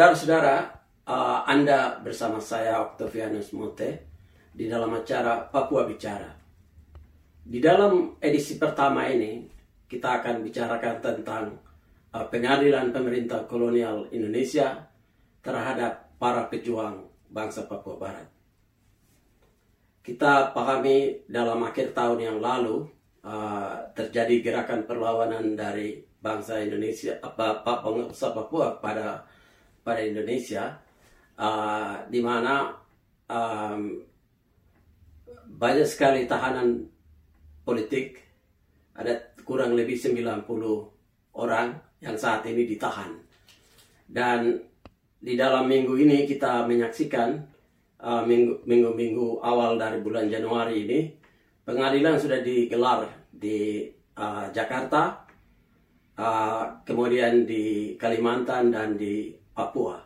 Saudara-saudara, uh, Anda bersama saya Octavianus Mote di dalam acara Papua Bicara. Di dalam edisi pertama ini, kita akan bicarakan tentang uh, pengadilan pemerintah kolonial Indonesia terhadap para pejuang bangsa Papua Barat. Kita pahami dalam akhir tahun yang lalu uh, terjadi gerakan perlawanan dari bangsa Indonesia, apa, bangsa Papua pada pada Indonesia uh, di mana um, banyak sekali tahanan politik ada kurang lebih 90 orang yang saat ini ditahan. Dan di dalam minggu ini kita menyaksikan uh, minggu-minggu awal dari bulan Januari ini pengadilan sudah digelar di uh, Jakarta uh, kemudian di Kalimantan dan di Papua.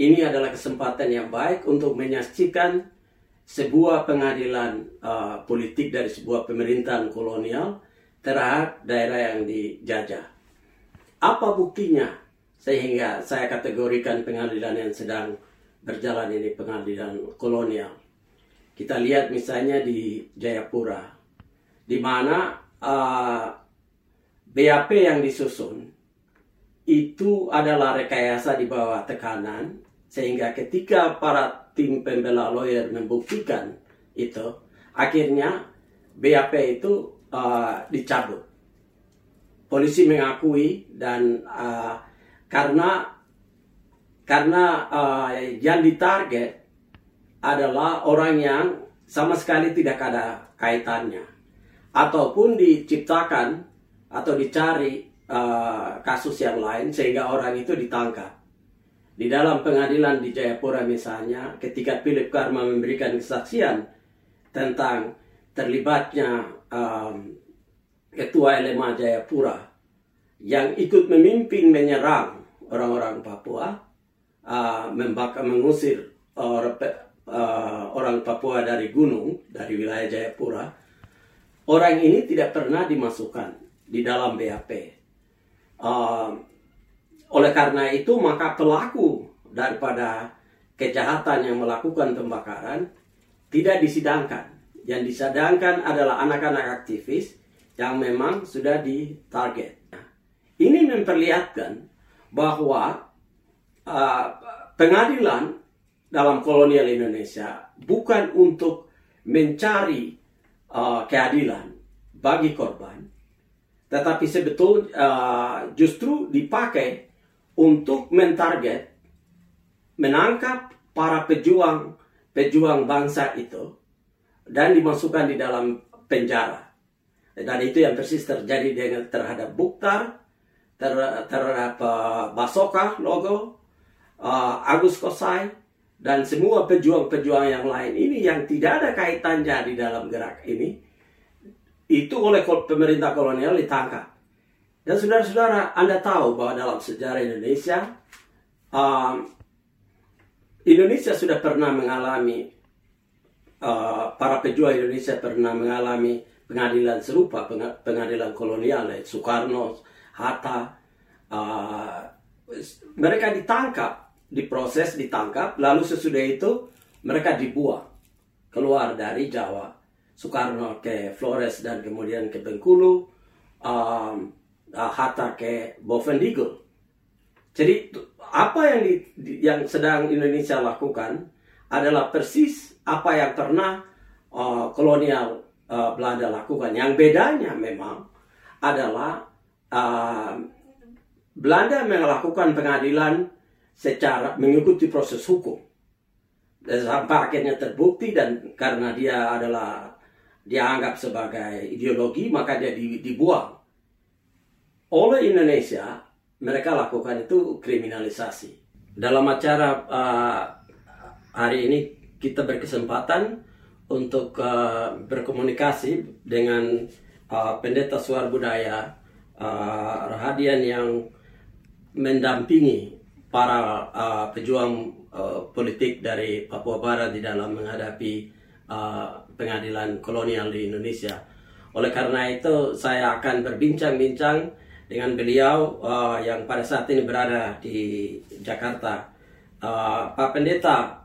Ini adalah kesempatan yang baik untuk menyaksikan sebuah pengadilan uh, politik dari sebuah pemerintahan kolonial terhadap daerah yang dijajah. Apa buktinya sehingga saya kategorikan pengadilan yang sedang berjalan ini pengadilan kolonial? Kita lihat misalnya di Jayapura, di mana uh, BAP yang disusun itu adalah rekayasa di bawah tekanan sehingga ketika para tim pembela lawyer membuktikan itu akhirnya BAP itu uh, dicabut. Polisi mengakui dan uh, karena karena uh, yang ditarget adalah orang yang sama sekali tidak ada kaitannya. Ataupun diciptakan atau dicari uh, kasus yang lain sehingga orang itu ditangkap. Di dalam pengadilan di Jayapura misalnya, ketika Philip Karma memberikan kesaksian tentang terlibatnya um, ketua LMA Jayapura yang ikut memimpin menyerang orang-orang Papua, uh, membakar mengusir orang, uh, orang Papua dari gunung dari wilayah Jayapura, orang ini tidak pernah dimasukkan di dalam BAP Uh, oleh karena itu maka pelaku daripada kejahatan yang melakukan pembakaran tidak disidangkan. Yang disidangkan adalah anak-anak aktivis yang memang sudah ditarget. Ini memperlihatkan bahwa uh, pengadilan dalam kolonial Indonesia bukan untuk mencari uh, keadilan bagi korban, tetapi sebetulnya uh, justru dipakai untuk mentarget menangkap para pejuang pejuang bangsa itu dan dimasukkan di dalam penjara. Dan itu yang persis terjadi dengan terhadap Buktar ter, terhadap uh, Basoka logo uh, Agus Kosai dan semua pejuang-pejuang yang lain ini yang tidak ada kaitannya di dalam gerak ini itu oleh pemerintah kolonial ditangkap. Dan saudara-saudara, Anda tahu bahwa dalam sejarah Indonesia, um, Indonesia sudah pernah mengalami, uh, para pejuang Indonesia pernah mengalami pengadilan serupa, pengadilan kolonial, ya, Soekarno, Hatta, uh, mereka ditangkap, diproses, ditangkap, lalu sesudah itu mereka dibuang keluar dari Jawa Soekarno ke Flores dan kemudian ke Bengkulu, um, uh, Hatta ke Bovendigul. Jadi apa yang di, yang sedang Indonesia lakukan adalah persis apa yang pernah uh, kolonial uh, Belanda lakukan. Yang bedanya memang adalah uh, Belanda melakukan pengadilan secara mengikuti proses hukum dan sampai akhirnya terbukti dan karena dia adalah dianggap sebagai ideologi maka dia dibuang. Oleh Indonesia mereka lakukan itu kriminalisasi. Dalam acara uh, hari ini kita berkesempatan untuk uh, berkomunikasi dengan uh, pendeta suar budaya uh, Rahadian yang mendampingi para uh, pejuang uh, politik dari Papua Barat di dalam menghadapi uh, pengadilan kolonial di Indonesia. Oleh karena itu saya akan berbincang-bincang dengan beliau uh, yang pada saat ini berada di Jakarta. Uh, Pak Pendeta,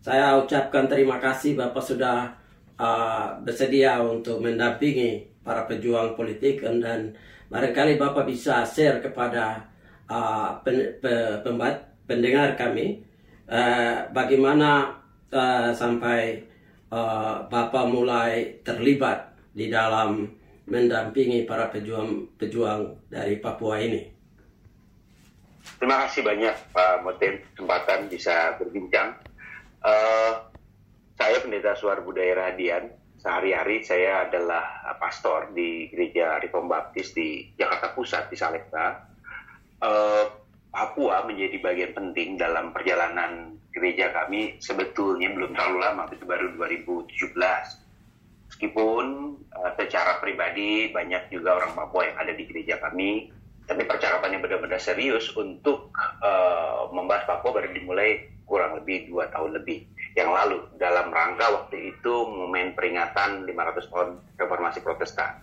saya ucapkan terima kasih Bapak sudah uh, bersedia untuk mendampingi para pejuang politik dan barangkali Bapak bisa share kepada uh, pen, pe, pendengar kami uh, bagaimana uh, sampai uh, Bapak mulai terlibat di dalam mendampingi para pejuang-pejuang dari Papua ini. Terima kasih banyak Pak Moten kesempatan bisa berbincang. Uh, saya pendeta suar budaya Radian. Sehari-hari saya adalah pastor di gereja Reform Baptis di Jakarta Pusat di Salekta. Uh, Papua menjadi bagian penting dalam perjalanan gereja kami sebetulnya belum terlalu lama, itu baru 2017. Meskipun uh, secara pribadi banyak juga orang Papua yang ada di gereja kami, tapi percakapannya benar-benar serius untuk uh, membahas Papua baru dimulai kurang lebih dua tahun lebih yang lalu dalam rangka waktu itu momen peringatan 500 tahun reformasi Protestan.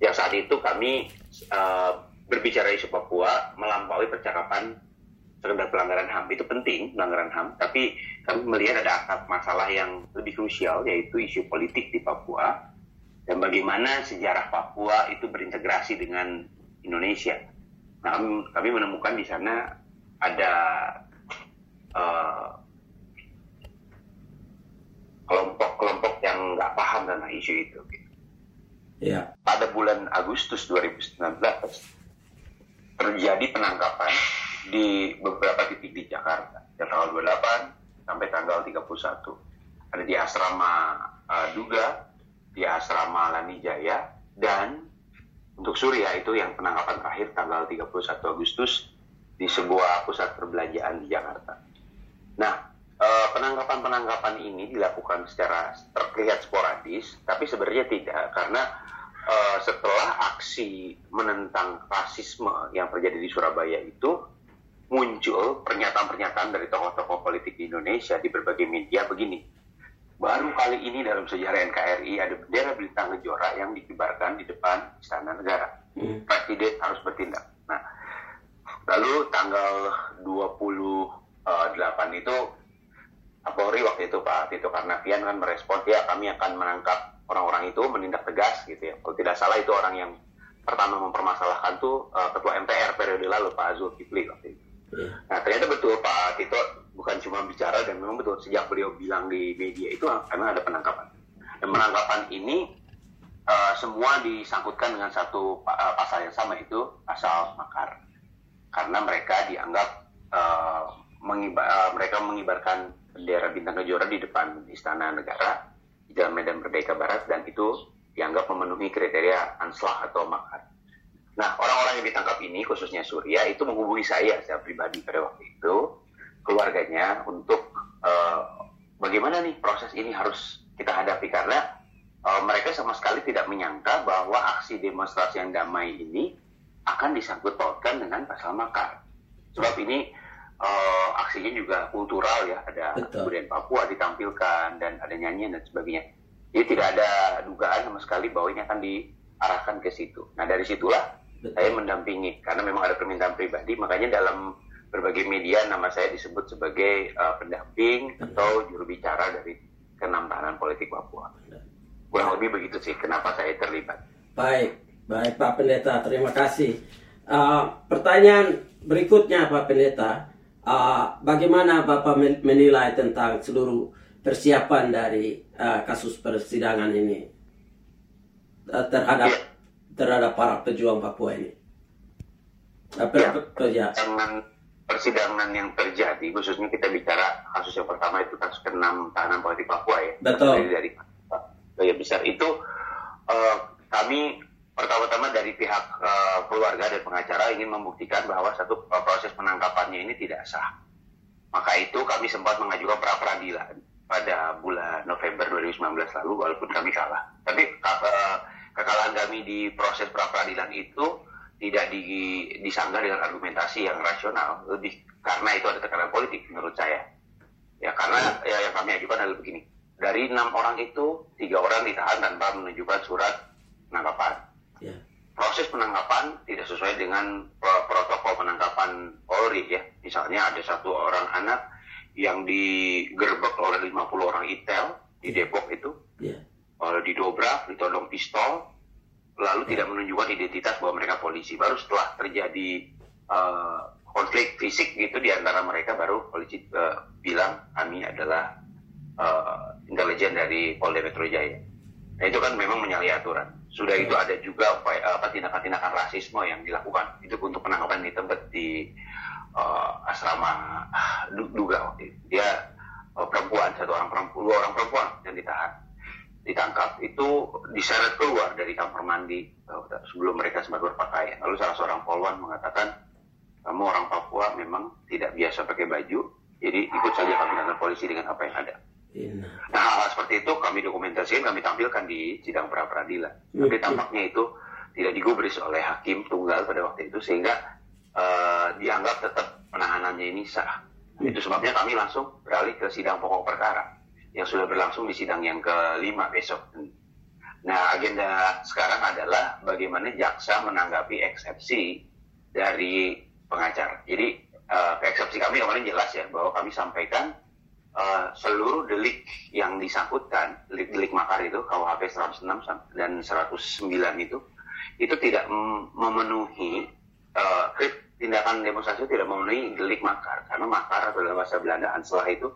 Yang saat itu kami uh, berbicara isu Papua melampaui percakapan sekedar pelanggaran HAM itu penting pelanggaran HAM, tapi kami melihat ada akar masalah yang lebih krusial yaitu isu politik di Papua dan bagaimana sejarah Papua itu berintegrasi dengan Indonesia. Nah, kami, menemukan di sana ada kelompok-kelompok uh, yang nggak paham tentang isu itu. Ya. Pada bulan Agustus 2019 terjadi penangkapan di beberapa titik di Jakarta, dari tanggal 28 sampai tanggal 31. Ada di asrama uh, Duga, di asrama Lani Jaya, dan untuk Surya itu yang penangkapan terakhir tanggal 31 Agustus di sebuah pusat perbelanjaan di Jakarta. Nah, eh, penangkapan-penangkapan ini dilakukan secara terlihat sporadis, tapi sebenarnya tidak karena eh, setelah aksi menentang rasisme yang terjadi di Surabaya itu muncul pernyataan-pernyataan dari tokoh-tokoh politik di Indonesia di berbagai media begini Baru kali ini dalam sejarah NKRI ada bendera bintang kejora yang dikibarkan di depan Istana Negara. Hmm. Presiden harus bertindak. Nah, lalu tanggal 28 itu Kapolri waktu itu Pak Tito Karnavian kan merespon ya kami akan menangkap orang-orang itu menindak tegas gitu ya. Kalau tidak salah itu orang yang pertama mempermasalahkan tuh uh, Ketua MPR periode lalu Pak Zulkifli waktu itu. Nah ternyata betul Pak Tito bukan cuma bicara dan memang betul sejak beliau bilang di media itu karena ada penangkapan dan penangkapan ini uh, semua disangkutkan dengan satu uh, pasal yang sama itu pasal makar karena mereka dianggap uh, mengibar, uh, mereka mengibarkan bendera bintang kejora di depan istana negara di Jalan Medan Merdeka Barat dan itu dianggap memenuhi kriteria anslah atau makar. Nah, orang-orang yang ditangkap ini, khususnya Surya, itu menghubungi saya secara pribadi pada waktu itu keluarganya untuk uh, bagaimana nih proses ini harus kita hadapi karena uh, mereka sama sekali tidak menyangka bahwa aksi demonstrasi yang damai ini akan disangkut pautkan dengan pasal makar. Sebab ini uh, aksinya juga kultural ya, ada Betul. kemudian Papua ditampilkan dan ada nyanyian dan sebagainya. Jadi tidak ada dugaan sama sekali bahwa ini akan diarahkan ke situ. Nah dari situlah Betul. saya mendampingi karena memang ada permintaan pribadi, makanya dalam berbagai media nama saya disebut sebagai uh, pendamping atau juru bicara dari keenam tahanan politik Papua. Kurang lebih begitu sih kenapa saya terlibat. Baik, baik Pak Pendeta, terima kasih. Uh, pertanyaan berikutnya Pak Pendeta, uh, bagaimana Bapak menilai tentang seluruh persiapan dari uh, kasus persidangan ini uh, terhadap ya. Terhadap para pejuang Papua ini? Per, ya. ya persidangan yang terjadi, khususnya kita bicara kasus yang pertama itu kasus ke-6 tahanan politik Papua ya. Betul. Dari, dari besar itu uh, kami pertama-tama dari pihak uh, keluarga dan pengacara ingin membuktikan bahwa satu uh, proses penangkapannya ini tidak sah. Maka itu kami sempat mengajukan pra peradilan pada bulan November 2019 lalu walaupun kami kalah. Tapi uh, kekalahan kami di proses pra peradilan itu tidak di, disanggah dengan argumentasi yang rasional lebih karena itu ada tekanan politik menurut saya ya karena ya, yang kami ajukan adalah begini dari enam orang itu tiga orang ditahan tanpa menunjukkan surat penangkapan ya. proses penangkapan tidak sesuai dengan protokol penangkapan Polri ya. Misalnya ada satu orang anak yang digerebek oleh 50 orang itel di Depok itu, yeah. Iya. didobrak, ditodong pistol, lalu yeah. tidak menunjukkan identitas bahwa mereka polisi. Baru setelah terjadi uh, konflik fisik gitu di antara mereka, baru polisi uh, bilang kami adalah uh, intelijen dari Polda Metro Jaya. Nah itu kan memang menyalahi aturan. Sudah itu ada juga apa tindakan-tindakan rasisme yang dilakukan. Itu untuk penangkapan di tempat di uh, asrama uh, Duga waktu itu. Dia uh, perempuan, satu orang perempuan, dua orang perempuan yang ditahan. Ditangkap itu diseret keluar dari kamar mandi uh, sebelum mereka sempat berpakaian. Lalu salah seorang polwan mengatakan, kamu orang Papua memang tidak biasa pakai baju, jadi ikut saja kami dengan polisi dengan apa yang ada. Nah, hal, hal seperti itu kami dokumentasikan, kami tampilkan di sidang pra peradilan. Tapi tampaknya itu tidak digubris oleh hakim tunggal pada waktu itu sehingga uh, dianggap tetap penahanannya ini sah. Hmm. Itu sebabnya kami langsung beralih ke sidang pokok perkara yang sudah berlangsung di sidang yang kelima besok. Nah, agenda sekarang adalah bagaimana jaksa menanggapi eksepsi dari pengacara. Jadi, uh, eksepsi kami kemarin jelas ya bahwa kami sampaikan uh, seluruh delik yang disangkutkan, delik, delik makar itu, KUHP 106 dan 109 itu, itu tidak memenuhi, uh, tindakan demonstrasi tidak memenuhi delik makar. Karena makar atau dalam bahasa Belanda, setelah itu,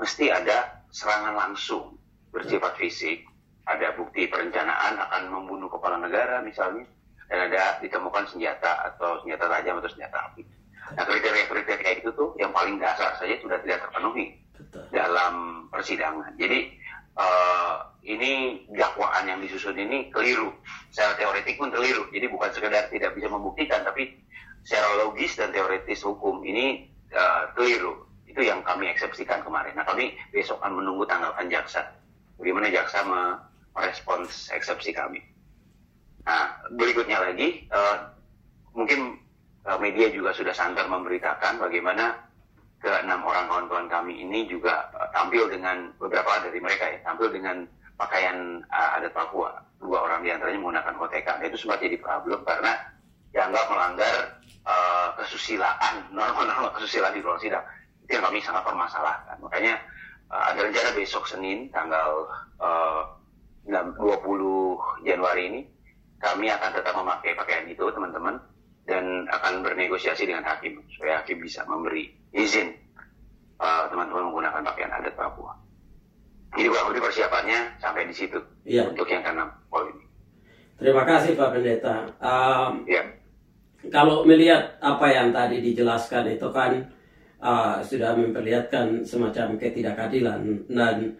mesti ada serangan langsung bersifat fisik, ada bukti perencanaan akan membunuh kepala negara misalnya, dan ada ditemukan senjata atau senjata tajam atau senjata api. Nah kriteria-kriteria itu tuh yang paling dasar saja sudah tidak terpenuhi dalam persidangan. Jadi uh, ini dakwaan yang disusun ini keliru. Secara teoretik pun keliru. Jadi bukan sekedar tidak bisa membuktikan, tapi secara logis dan teoritis hukum ini uh, keliru. Itu yang kami eksepsikan kemarin. Nah kami besok akan menunggu tanggapan jaksa. Bagaimana jaksa merespons eksepsi kami. Nah berikutnya lagi, uh, mungkin media juga sudah santer memberitakan bagaimana ke enam orang kawan-kawan kami ini juga uh, tampil dengan beberapa dari mereka ya tampil dengan pakaian uh, adat Papua dua orang di antaranya menggunakan koteka nah, itu sempat jadi problem karena dianggap melanggar uh, kesusilaan norma-norma kesusilaan di ruang sidang itu yang kami sangat permasalahkan makanya uh, ada rencana besok Senin tanggal uh, 20 Januari ini kami akan tetap memakai pakaian itu teman-teman dan akan bernegosiasi dengan hakim supaya hakim bisa memberi izin uh, teman-teman uh, menggunakan pakaian adat Papua. Jadi kurang lebih persiapannya sampai di situ ya. untuk yang keenam poin ini. Terima kasih Pak Pendeta. Um, ya. Kalau melihat apa yang tadi dijelaskan itu kan uh, sudah memperlihatkan semacam ketidakadilan dan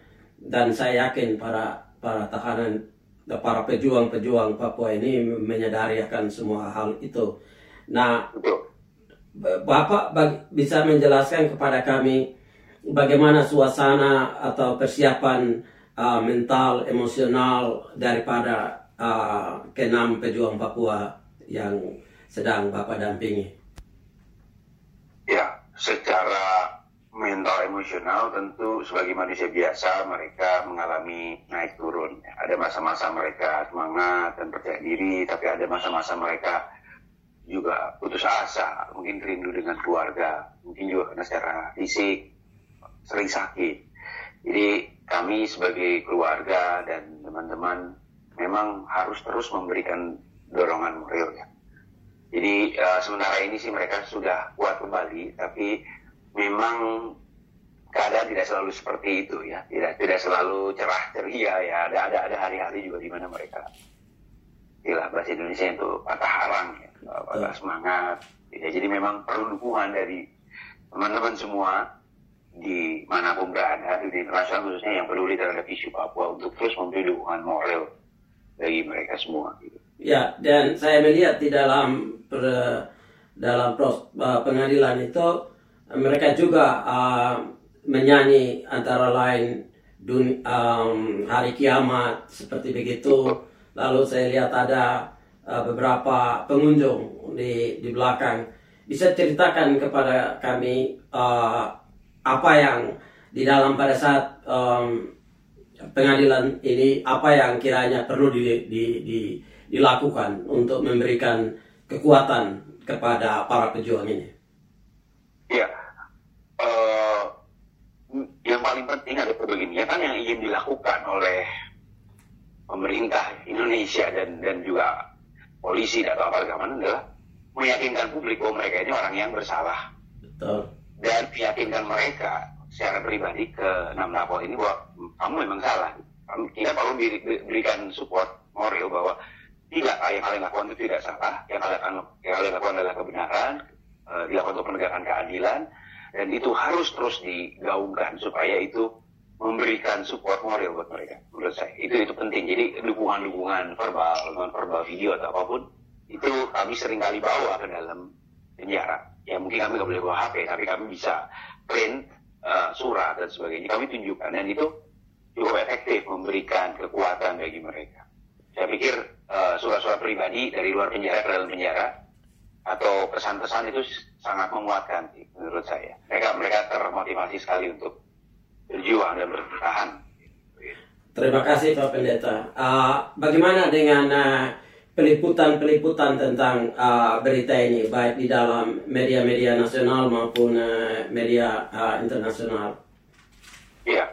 dan saya yakin para para tahanan para pejuang-pejuang Papua ini menyadari akan semua hal itu. Nah, Bapak bisa menjelaskan kepada kami bagaimana suasana atau persiapan uh, mental, emosional daripada uh, kenam pejuang Papua yang sedang Bapak dampingi? Secara mental emosional tentu sebagai manusia biasa mereka mengalami naik turun. Ada masa-masa mereka semangat dan percaya diri, tapi ada masa-masa mereka juga putus asa, mungkin rindu dengan keluarga, mungkin juga karena secara fisik sering sakit. Jadi kami sebagai keluarga dan teman-teman memang harus terus memberikan dorongan moral ya. Jadi uh, sementara ini sih mereka sudah kuat kembali, tapi memang keadaan tidak selalu seperti itu ya, tidak tidak selalu cerah ceria ya. Ada ada ada hari-hari juga di mana mereka, istilah bahasa Indonesia itu patah harang ya pada semangat. Ya, jadi memang perlu dukungan dari teman-teman semua di mana pun berada di internasional khususnya yang peduli terhadap isu Papua untuk terus memberi dukungan moral bagi mereka semua. Gitu. Ya, dan saya melihat di dalam per, dalam pros, uh, pengadilan itu mereka juga uh, menyanyi antara lain dun, um, hari kiamat seperti begitu. Lalu saya lihat ada uh, beberapa pengunjung di di belakang bisa ceritakan kepada kami uh, apa yang di dalam pada saat um, pengadilan ini apa yang kiranya perlu di, di, di, dilakukan untuk memberikan kekuatan kepada para pejuang ini? Ya, uh, yang paling penting adalah begini, ya kan yang ingin dilakukan oleh pemerintah Indonesia dan dan juga polisi atau apa keamanan adalah meyakinkan publik bahwa mereka ini orang yang bersalah. Betul. Dan meyakinkan mereka secara pribadi ke enam lapor ini bahwa kamu memang salah. Kita perlu berikan support moral bahwa tidak yang kalian lakukan itu tidak salah, yang kalian, yang kalian lakukan adalah kebenaran, uh, dilakukan untuk penegakan keadilan, dan itu harus terus digaungkan supaya itu memberikan support moral buat mereka menurut saya. Itu itu penting. Jadi dukungan-dukungan verbal non verbal video atau apa pun itu kami sering kali bawa ke dalam penjara. Ya mungkin kami nggak boleh bawa HP tapi kami bisa print uh, surat dan sebagainya. Kami tunjukkan dan itu cukup efektif memberikan kekuatan bagi mereka. Saya pikir uh, surat-surat pribadi dari luar penjara ke dalam penjara atau pesan-pesan itu sangat menguatkan menurut saya mereka mereka termotivasi sekali untuk berjuang dan bertahan. Terima kasih Pak Pendeta. Uh, bagaimana dengan uh, peliputan-peliputan tentang uh, berita ini baik di dalam media-media nasional maupun uh, media uh, internasional? Iya,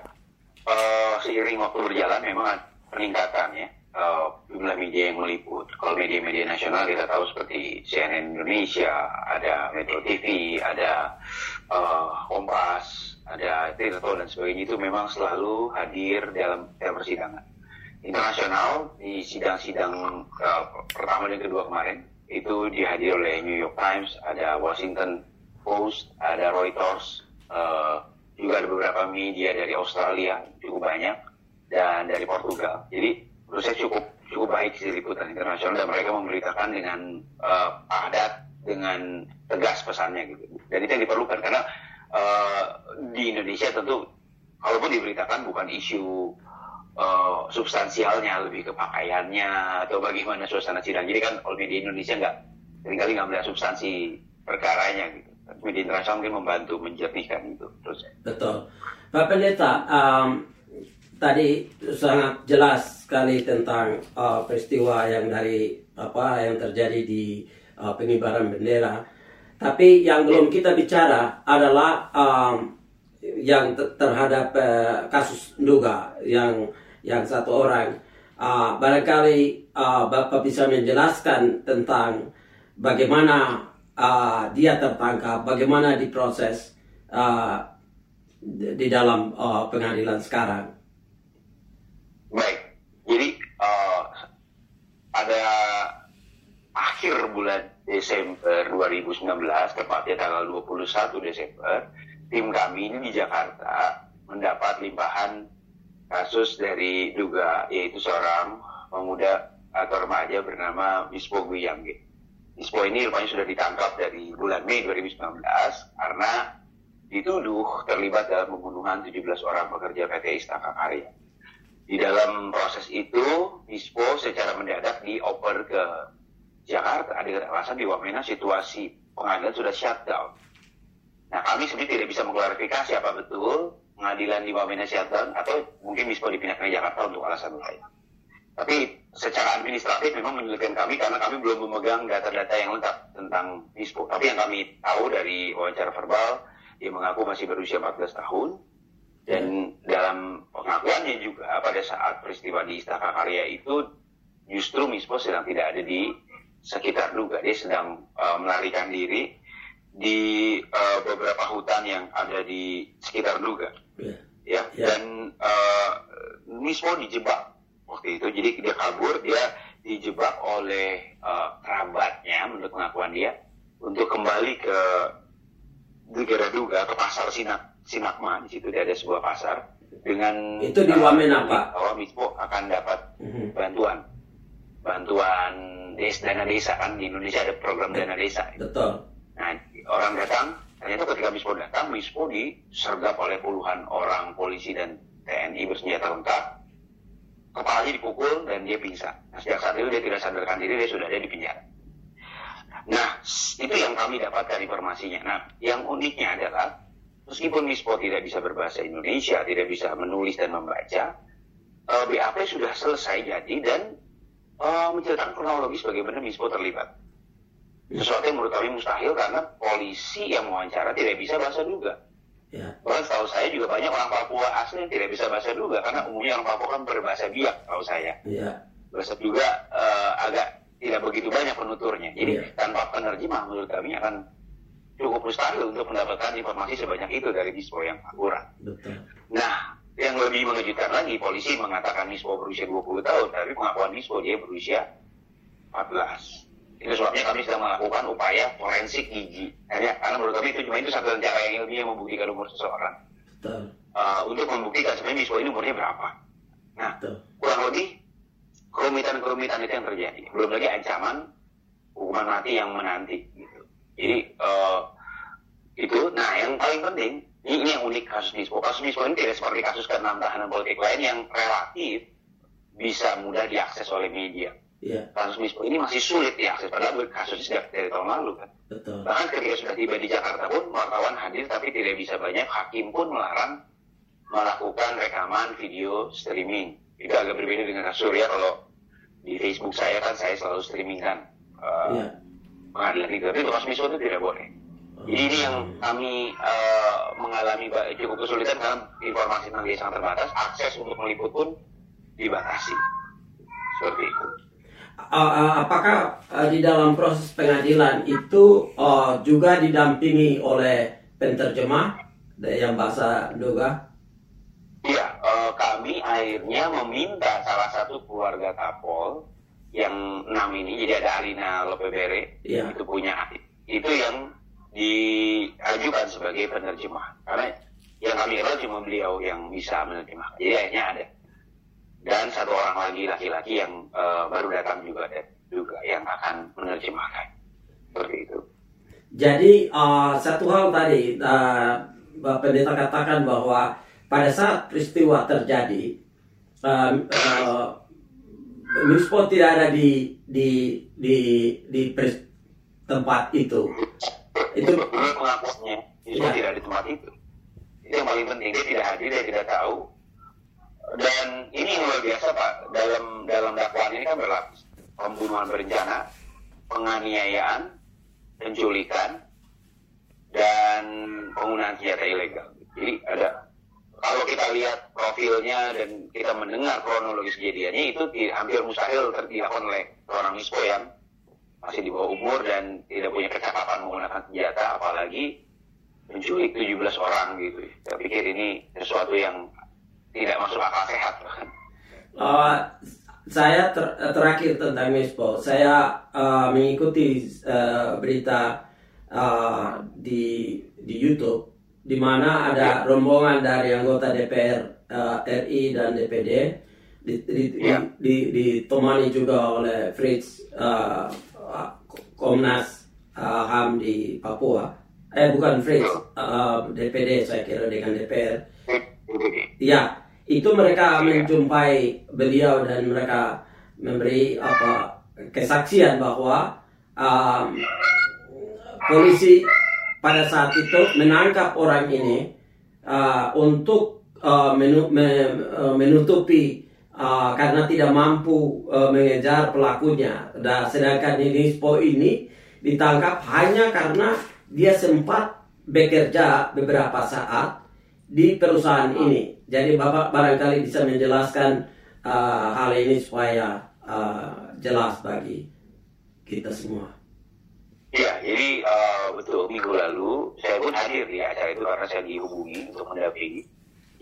uh, seiring waktu berjalan memang peningkatan ya uh, jumlah media yang meliput. Kalau media-media nasional kita tahu seperti CNN Indonesia, ada Metro TV, ada uh, Kompas, ada Tirto dan sebagainya itu memang selalu hadir dalam, dalam persidangan. Internasional di sidang-sidang uh, pertama dan kedua kemarin itu dihadiri oleh New York Times, ada Washington Post, ada Reuters, uh, juga ada beberapa media dari Australia cukup banyak dan dari Portugal. Jadi menurut saya cukup cukup baik sih liputan internasional dan mereka memberitakan dengan uh, padat dengan tegas pesannya gitu. Dan itu yang diperlukan karena uh, di Indonesia tentu kalaupun diberitakan bukan isu uh, substansialnya lebih ke pakaiannya atau bagaimana suasana sidang. Jadi kan kalau media Indonesia nggak sering kali nggak melihat substansi perkaranya gitu. Media internasional mungkin membantu menjernihkan itu terus betul. Pak Pendeta um, tadi sangat jelas sekali tentang uh, peristiwa yang dari apa yang terjadi di uh, pengibaran bendera tapi yang belum kita bicara adalah um, yang terhadap uh, kasus Nduga yang yang satu orang. Uh, barangkali uh, Bapak bisa menjelaskan tentang bagaimana uh, dia tertangkap, bagaimana diproses uh, di dalam uh, pengadilan sekarang. Baik, jadi uh, ada akhir bulan Desember 2019, tepatnya tanggal 21 Desember, tim kami ini di Jakarta mendapat limpahan kasus dari duga yaitu seorang pemuda atau remaja bernama Bispo Guyangge. Bispo ini rupanya sudah ditangkap dari bulan Mei 2019 karena dituduh terlibat dalam pembunuhan 17 orang pekerja PT Istaka Karya. Di dalam proses itu, Bispo secara mendadak dioper ke Jakarta dengan alasan di Wamena situasi pengadilan sudah shutdown. Nah kami sebenarnya tidak bisa mengklarifikasi apa betul pengadilan di Wamena shutdown atau mungkin bisa dipindahkan ke Jakarta untuk alasan lain. Tapi secara administratif memang menyulitkan kami karena kami belum memegang data-data yang lengkap tentang Bispo. Tapi yang kami tahu dari wawancara verbal, dia mengaku masih berusia 14 tahun. Dan dalam pengakuannya juga pada saat peristiwa di Istaka Karya itu justru Mispo sedang tidak ada di sekitar Duga dia sedang uh, melarikan diri di uh, beberapa hutan yang ada di sekitar Duga yeah. ya yeah. dan uh, Mismo dijebak waktu itu jadi dia kabur dia dijebak oleh uh, kerabatnya menurut pengakuan dia untuk kembali ke negara Duga ke pasar Sinak Sinakma di situ dia ada sebuah pasar dengan itu di Wamena Pak bahwa Mismo akan dapat mm -hmm. bantuan bantuan desa dana desa kan di Indonesia ada program dana desa. Betul. Nah orang datang ternyata ketika Mispo datang Mispo disergap oleh puluhan orang polisi dan TNI bersenjata lengkap kepalanya dipukul dan dia pingsan. Nah, sejak saat itu dia tidak sadarkan diri, dia sudah ada di penjara. Nah, itu yang kami dapatkan informasinya. Nah, yang uniknya adalah, meskipun Mispo tidak bisa berbahasa Indonesia, tidak bisa menulis dan membaca, eh, BAP sudah selesai jadi dan uh, menceritakan kronologis bagaimana Mispo terlibat. Sesuatu yang menurut kami mustahil karena polisi yang mewawancara tidak bisa bahasa juga. Ya. Bahkan setahu saya juga banyak orang Papua asli yang tidak bisa bahasa juga karena umumnya orang Papua kan berbahasa biak tahu saya. Ya. Bahasa juga uh, agak tidak begitu banyak penuturnya. Jadi ya. tanpa penerjemah menurut kami akan cukup mustahil untuk mendapatkan informasi sebanyak itu dari Mispo yang akurat. Betul. Nah, yang lebih mengejutkan lagi, polisi mengatakan Mispo berusia 20 tahun, tapi pengakuan Mispo dia berusia 14. Itu sebabnya kami sedang melakukan upaya forensik gigi. Hanya, karena menurut kami itu cuma itu satu cara yang ilmiah membuktikan umur seseorang. Uh, untuk membuktikan sebenarnya Mispo ini umurnya berapa. Nah, Betul. kurang lebih kerumitan-kerumitan itu yang terjadi. Belum lagi ancaman hukuman mati yang menanti. Jadi uh, itu, nah yang paling penting ini, ini yang unik kasus Mispo. Kasus Mispo ini tidak seperti kasus keenam tahanan politik lain yang relatif bisa mudah diakses oleh media. Yeah. Kasus Mispo ini masih sulit diakses, padahal kasusnya sudah dari tahun lalu kan. Betul. Bahkan ketika sudah tiba di Jakarta pun wartawan hadir tapi tidak bisa banyak, hakim pun melarang melakukan rekaman video streaming. Itu agak berbeda dengan kasus Surya kalau di Facebook saya kan saya selalu streaming kan uh, yeah. Pengadilan itu, tapi Mispo itu tidak boleh. Jadi ini yang kami uh, mengalami cukup kesulitan karena informasi tentang dia sangat terbatas, akses untuk meliput pun dibatasi. Seperti itu. Uh, apakah uh, di dalam proses pengadilan itu uh, juga didampingi oleh penterjemah yang bahasa Doga? Iya, uh, kami akhirnya meminta salah satu keluarga Kapol yang enam ini, jadi ada Alina Lopebere, ya. itu punya itu yang diajukan sebagai penerjemah. Karena yang kami kenal cuma beliau yang bisa menerjemah. Jadi akhirnya ada. Dan satu orang lagi laki-laki yang uh, baru datang juga dan juga yang akan menerjemahkan. Seperti itu. Jadi uh, satu hal tadi uh, pendeta katakan bahwa pada saat peristiwa terjadi uh, uh, Mispo tidak ada di di di di tempat itu. Itu pengakuannya justru ya. tidak di tempat itu. Itu yang paling penting dia tidak hadir dia tidak tahu. Dan ini yang luar biasa pak. Dalam dalam dakwaan ini kan berlapis pembunuhan berencana penganiayaan penculikan dan penggunaan senjata ilegal. Jadi ada kalau kita lihat profilnya dan kita mendengar kronologis kejadiannya itu hampir mustahil dilakukan oleh seorang mispo yang masih di bawah umur dan tidak punya kecakapan menggunakan senjata apalagi menculik 17 orang gitu. Saya pikir ini sesuatu yang tidak masuk akal sehat. Uh, saya ter terakhir tentang Mispo, saya uh, mengikuti uh, berita uh, di di YouTube di mana ada ya. rombongan dari anggota DPR uh, RI dan DPD ditemani ya. di, di, di, juga oleh Fritz uh, Komnas uh, HAM di Papua. Eh bukan Fritz, uh, DPD saya kira dengan DPR. Ya, itu mereka menjumpai beliau dan mereka memberi apa kesaksian bahwa um, polisi pada saat itu menangkap orang ini uh, untuk uh, menu, uh, menutupi uh, karena tidak mampu uh, mengejar pelakunya. Dan sedangkan Nispo ini ditangkap hanya karena dia sempat bekerja beberapa saat di perusahaan ini. Jadi Bapak barangkali bisa menjelaskan uh, hal ini supaya uh, jelas bagi kita semua. Ya, jadi uh, betul minggu lalu saya pun hadir di acara itu karena saya dihubungi untuk mendampingi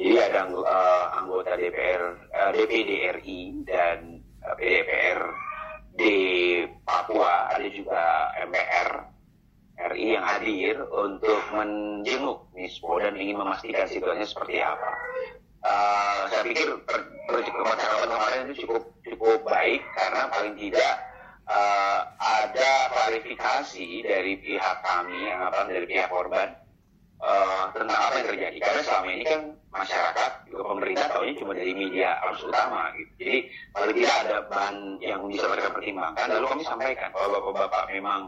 jadi ada uh, anggota DPR, uh, eh, DPD RI dan uh, PDPR di Papua, ada juga MPR RI yang hadir untuk menjenguk Nispo dan ingin memastikan situasinya seperti apa. Uh, saya pikir percakapan kemarin itu cukup cukup baik karena paling tidak uh, ada klarifikasi dari pihak kami yang apa dari pihak korban uh, tentang apa yang terjadi. Karena selama ini kan masyarakat juga pemerintah tahunya cuma dari media arus utama gitu. Jadi paling tidak ada bahan yang bisa mereka pertimbangkan. Lalu kami sampaikan bahwa bapak-bapak memang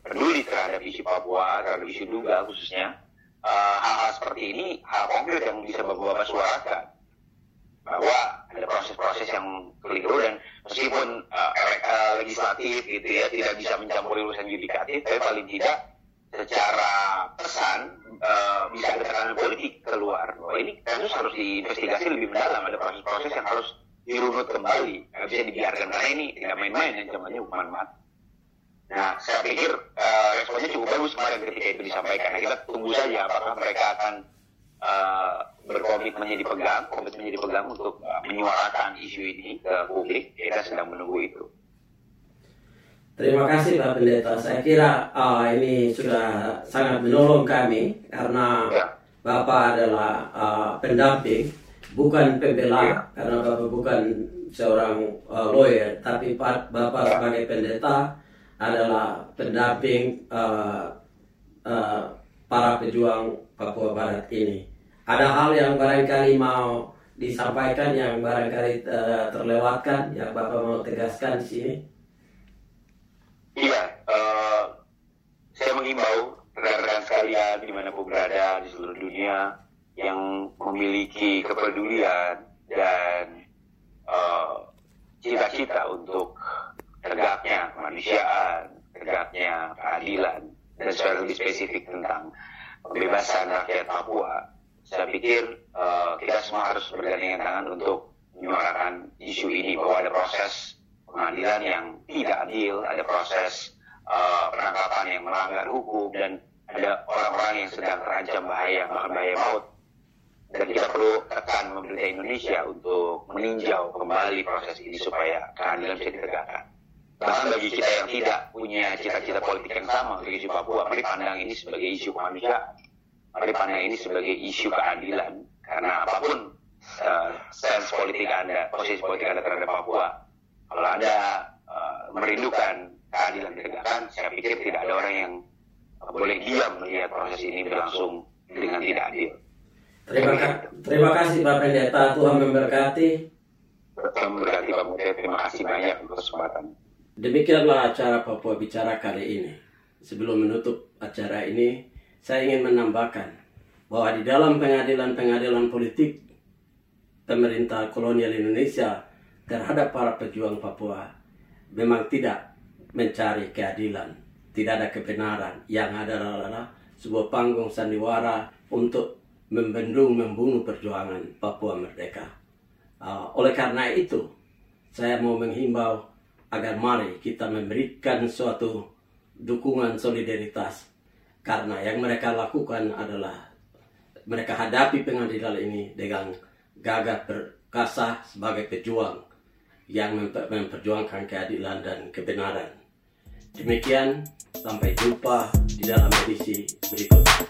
peduli terhadap isu Papua terhadap isu Duga khususnya. Eh, hal-hal seperti ini hal konkret yang bisa bapak-bapak suarakan bahwa ada proses-proses yang keliru dan meskipun uh, legislatif gitu ya tidak bisa mencampuri urusan yudikatif, tapi paling tidak secara pesan uh, bisa ada tekanan politik keluar bahwa ini kasus harus diinvestigasi lebih mendalam ada proses-proses yang harus dirunut kembali nggak bisa dibiarkan karena ini tidak main-main ancamannya hukuman mati. Nah saya pikir uh, responnya cukup bagus kemarin ketika itu disampaikan. Nah, kita tunggu saja apakah mereka akan uh, berkomitmennya dipegang komitmennya dipegang untuk uh, menyuarakan isu ini ke publik kita sedang menunggu itu Terima kasih Pak Pendeta. Saya kira uh, ini sudah sangat menolong kami karena ya. Bapak adalah uh, pendamping, bukan pembela, ya. karena Bapak bukan seorang uh, lawyer, tapi Bapak ya. sebagai pendeta adalah pendamping uh, uh, para pejuang Papua Barat ini. Ada hal yang barangkali mau disampaikan yang barangkali uh, terlewatkan, yang Bapak mau tegaskan di sini? Iya, uh, saya mengimbau rekan-rekan sekalian di mana pun berada di seluruh dunia yang memiliki kepedulian dan eh, cita-cita uh, untuk tegaknya kemanusiaan, tegaknya keadilan, dan secara lebih spesifik tentang kebebasan rakyat Papua. Saya pikir uh, kita semua harus bergandengan tangan untuk menyuarakan isu ini bahwa ada proses pengadilan yang tidak adil, ada proses uh, penangkapan yang melanggar hukum dan ada orang-orang yang sedang terancam bahaya, bahkan bahaya maut. Dan kita perlu tekan pemerintah Indonesia untuk meninjau kembali proses ini supaya keadilan bisa ditegakkan. Bahkan bagi kita yang tidak punya cita-cita politik yang sama untuk isu Papua, mari pandang ini sebagai isu kemanusiaan. Mari pandang ini sebagai isu keadilan. Karena apa pun uh, sense politik Anda, posisi politik Anda terhadap Papua, kalau Anda uh, merindukan keadilan ditegakkan, saya pikir tidak ada orang yang boleh diam melihat proses ini berlangsung dengan tidak adil. Terima, ka terima kasih Pak Pendeta, Tuhan memberkati. Tuhan memberkati Pak Pendeta, terima kasih banyak untuk kesempatan. Demikianlah acara Papua Bicara kali ini. Sebelum menutup acara ini, saya ingin menambahkan bahwa di dalam pengadilan-pengadilan politik pemerintah kolonial Indonesia terhadap para pejuang Papua memang tidak mencari keadilan, tidak ada kebenaran. Yang ada adalah sebuah panggung sandiwara untuk membendung, membunuh perjuangan Papua merdeka. Uh, oleh karena itu, saya mau menghimbau agar mari kita memberikan suatu dukungan solidaritas karena yang mereka lakukan adalah mereka hadapi pengadilan ini dengan gagah perkasa sebagai pejuang yang memperjuangkan keadilan dan kebenaran. Demikian, sampai jumpa di dalam edisi berikutnya.